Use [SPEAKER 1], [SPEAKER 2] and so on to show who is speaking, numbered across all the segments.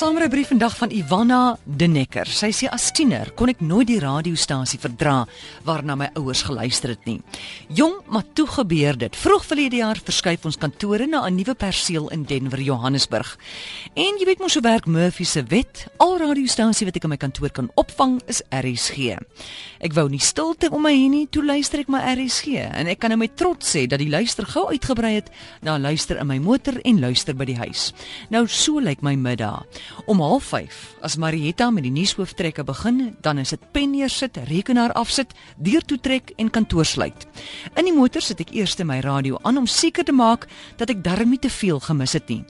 [SPEAKER 1] Saamry brief vandag van Ivanna De Necker. Sy sê as tiener kon ek nooit die radiostasie verdra waarna my ouers geluister het nie. Jong, maar toe gebeur dit. Vroeg verlede jaar verskuif ons kantore na 'n nuwe perseel in Denver, Johannesburg. En jy weet mos hoe werk Murphy se wet. Al radiostasie wat ek in my kantoor kan opvang is RSG. Ek wou nie stilte om my heen nie, toe luister ek my RSG en ek kan nou met trots sê dat die luister gou uitgebrei het na luister in my motor en luister by die huis. Nou so lyk my middag. Om 05:30 as Marietta met die nuushooftrekke begin, dan is dit pen neersit, rekenaar afsit, deur toe trek en kantoor sluit. In die motor sit ek eers my radio aan om seker te maak dat ek darm nie te veel gemis het nie.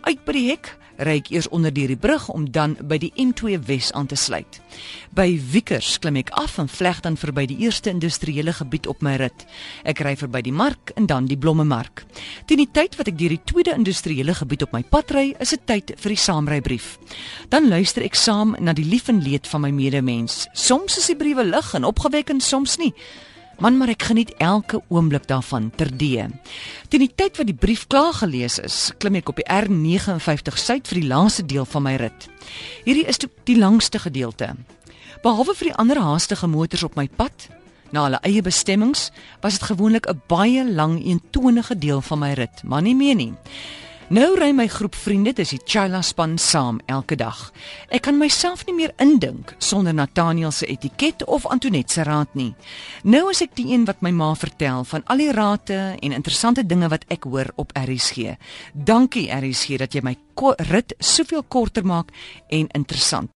[SPEAKER 1] Uit by die hek ry ek eers onder deur die brug om dan by die M2 Wes aan te sluit. By Wiekers klim ek af en vleg dan verby die eerste industriële gebied op my rit. Ek ry verby die mark en dan die blommemark. Teen die tyd wat ek deur die tweede industriële gebied op my pad ry, is dit tyd vir die saamrybrief. Dan luister ek saam na die lief en leed van my medemens. Soms is die briewe lig en opgewekkend, soms nie. Man, maar ek geniet elke oomblik daarvan terdee. Teen die tyd wat die brief klaar gelees is, klim ek op die R59 suid vir die laaste deel van my rit. Hierdie is die langste gedeelte. Behalwe vir die ander haastige motors op my pad na hulle eie bestemmings, was dit gewoonlik 'n baie lang eentonige deel van my rit, maar nie meer nie. Nou ry my groep vriende, dis die Chila span saam elke dag. Ek kan myself nie meer indink sonder Nathaniel se etiket of Antoinette se raad nie. Nou is ek die een wat my ma vertel van al die rate en interessante dinge wat ek hoor op RSG. Dankie RSG dat jy my rit soveel korter maak en interessant.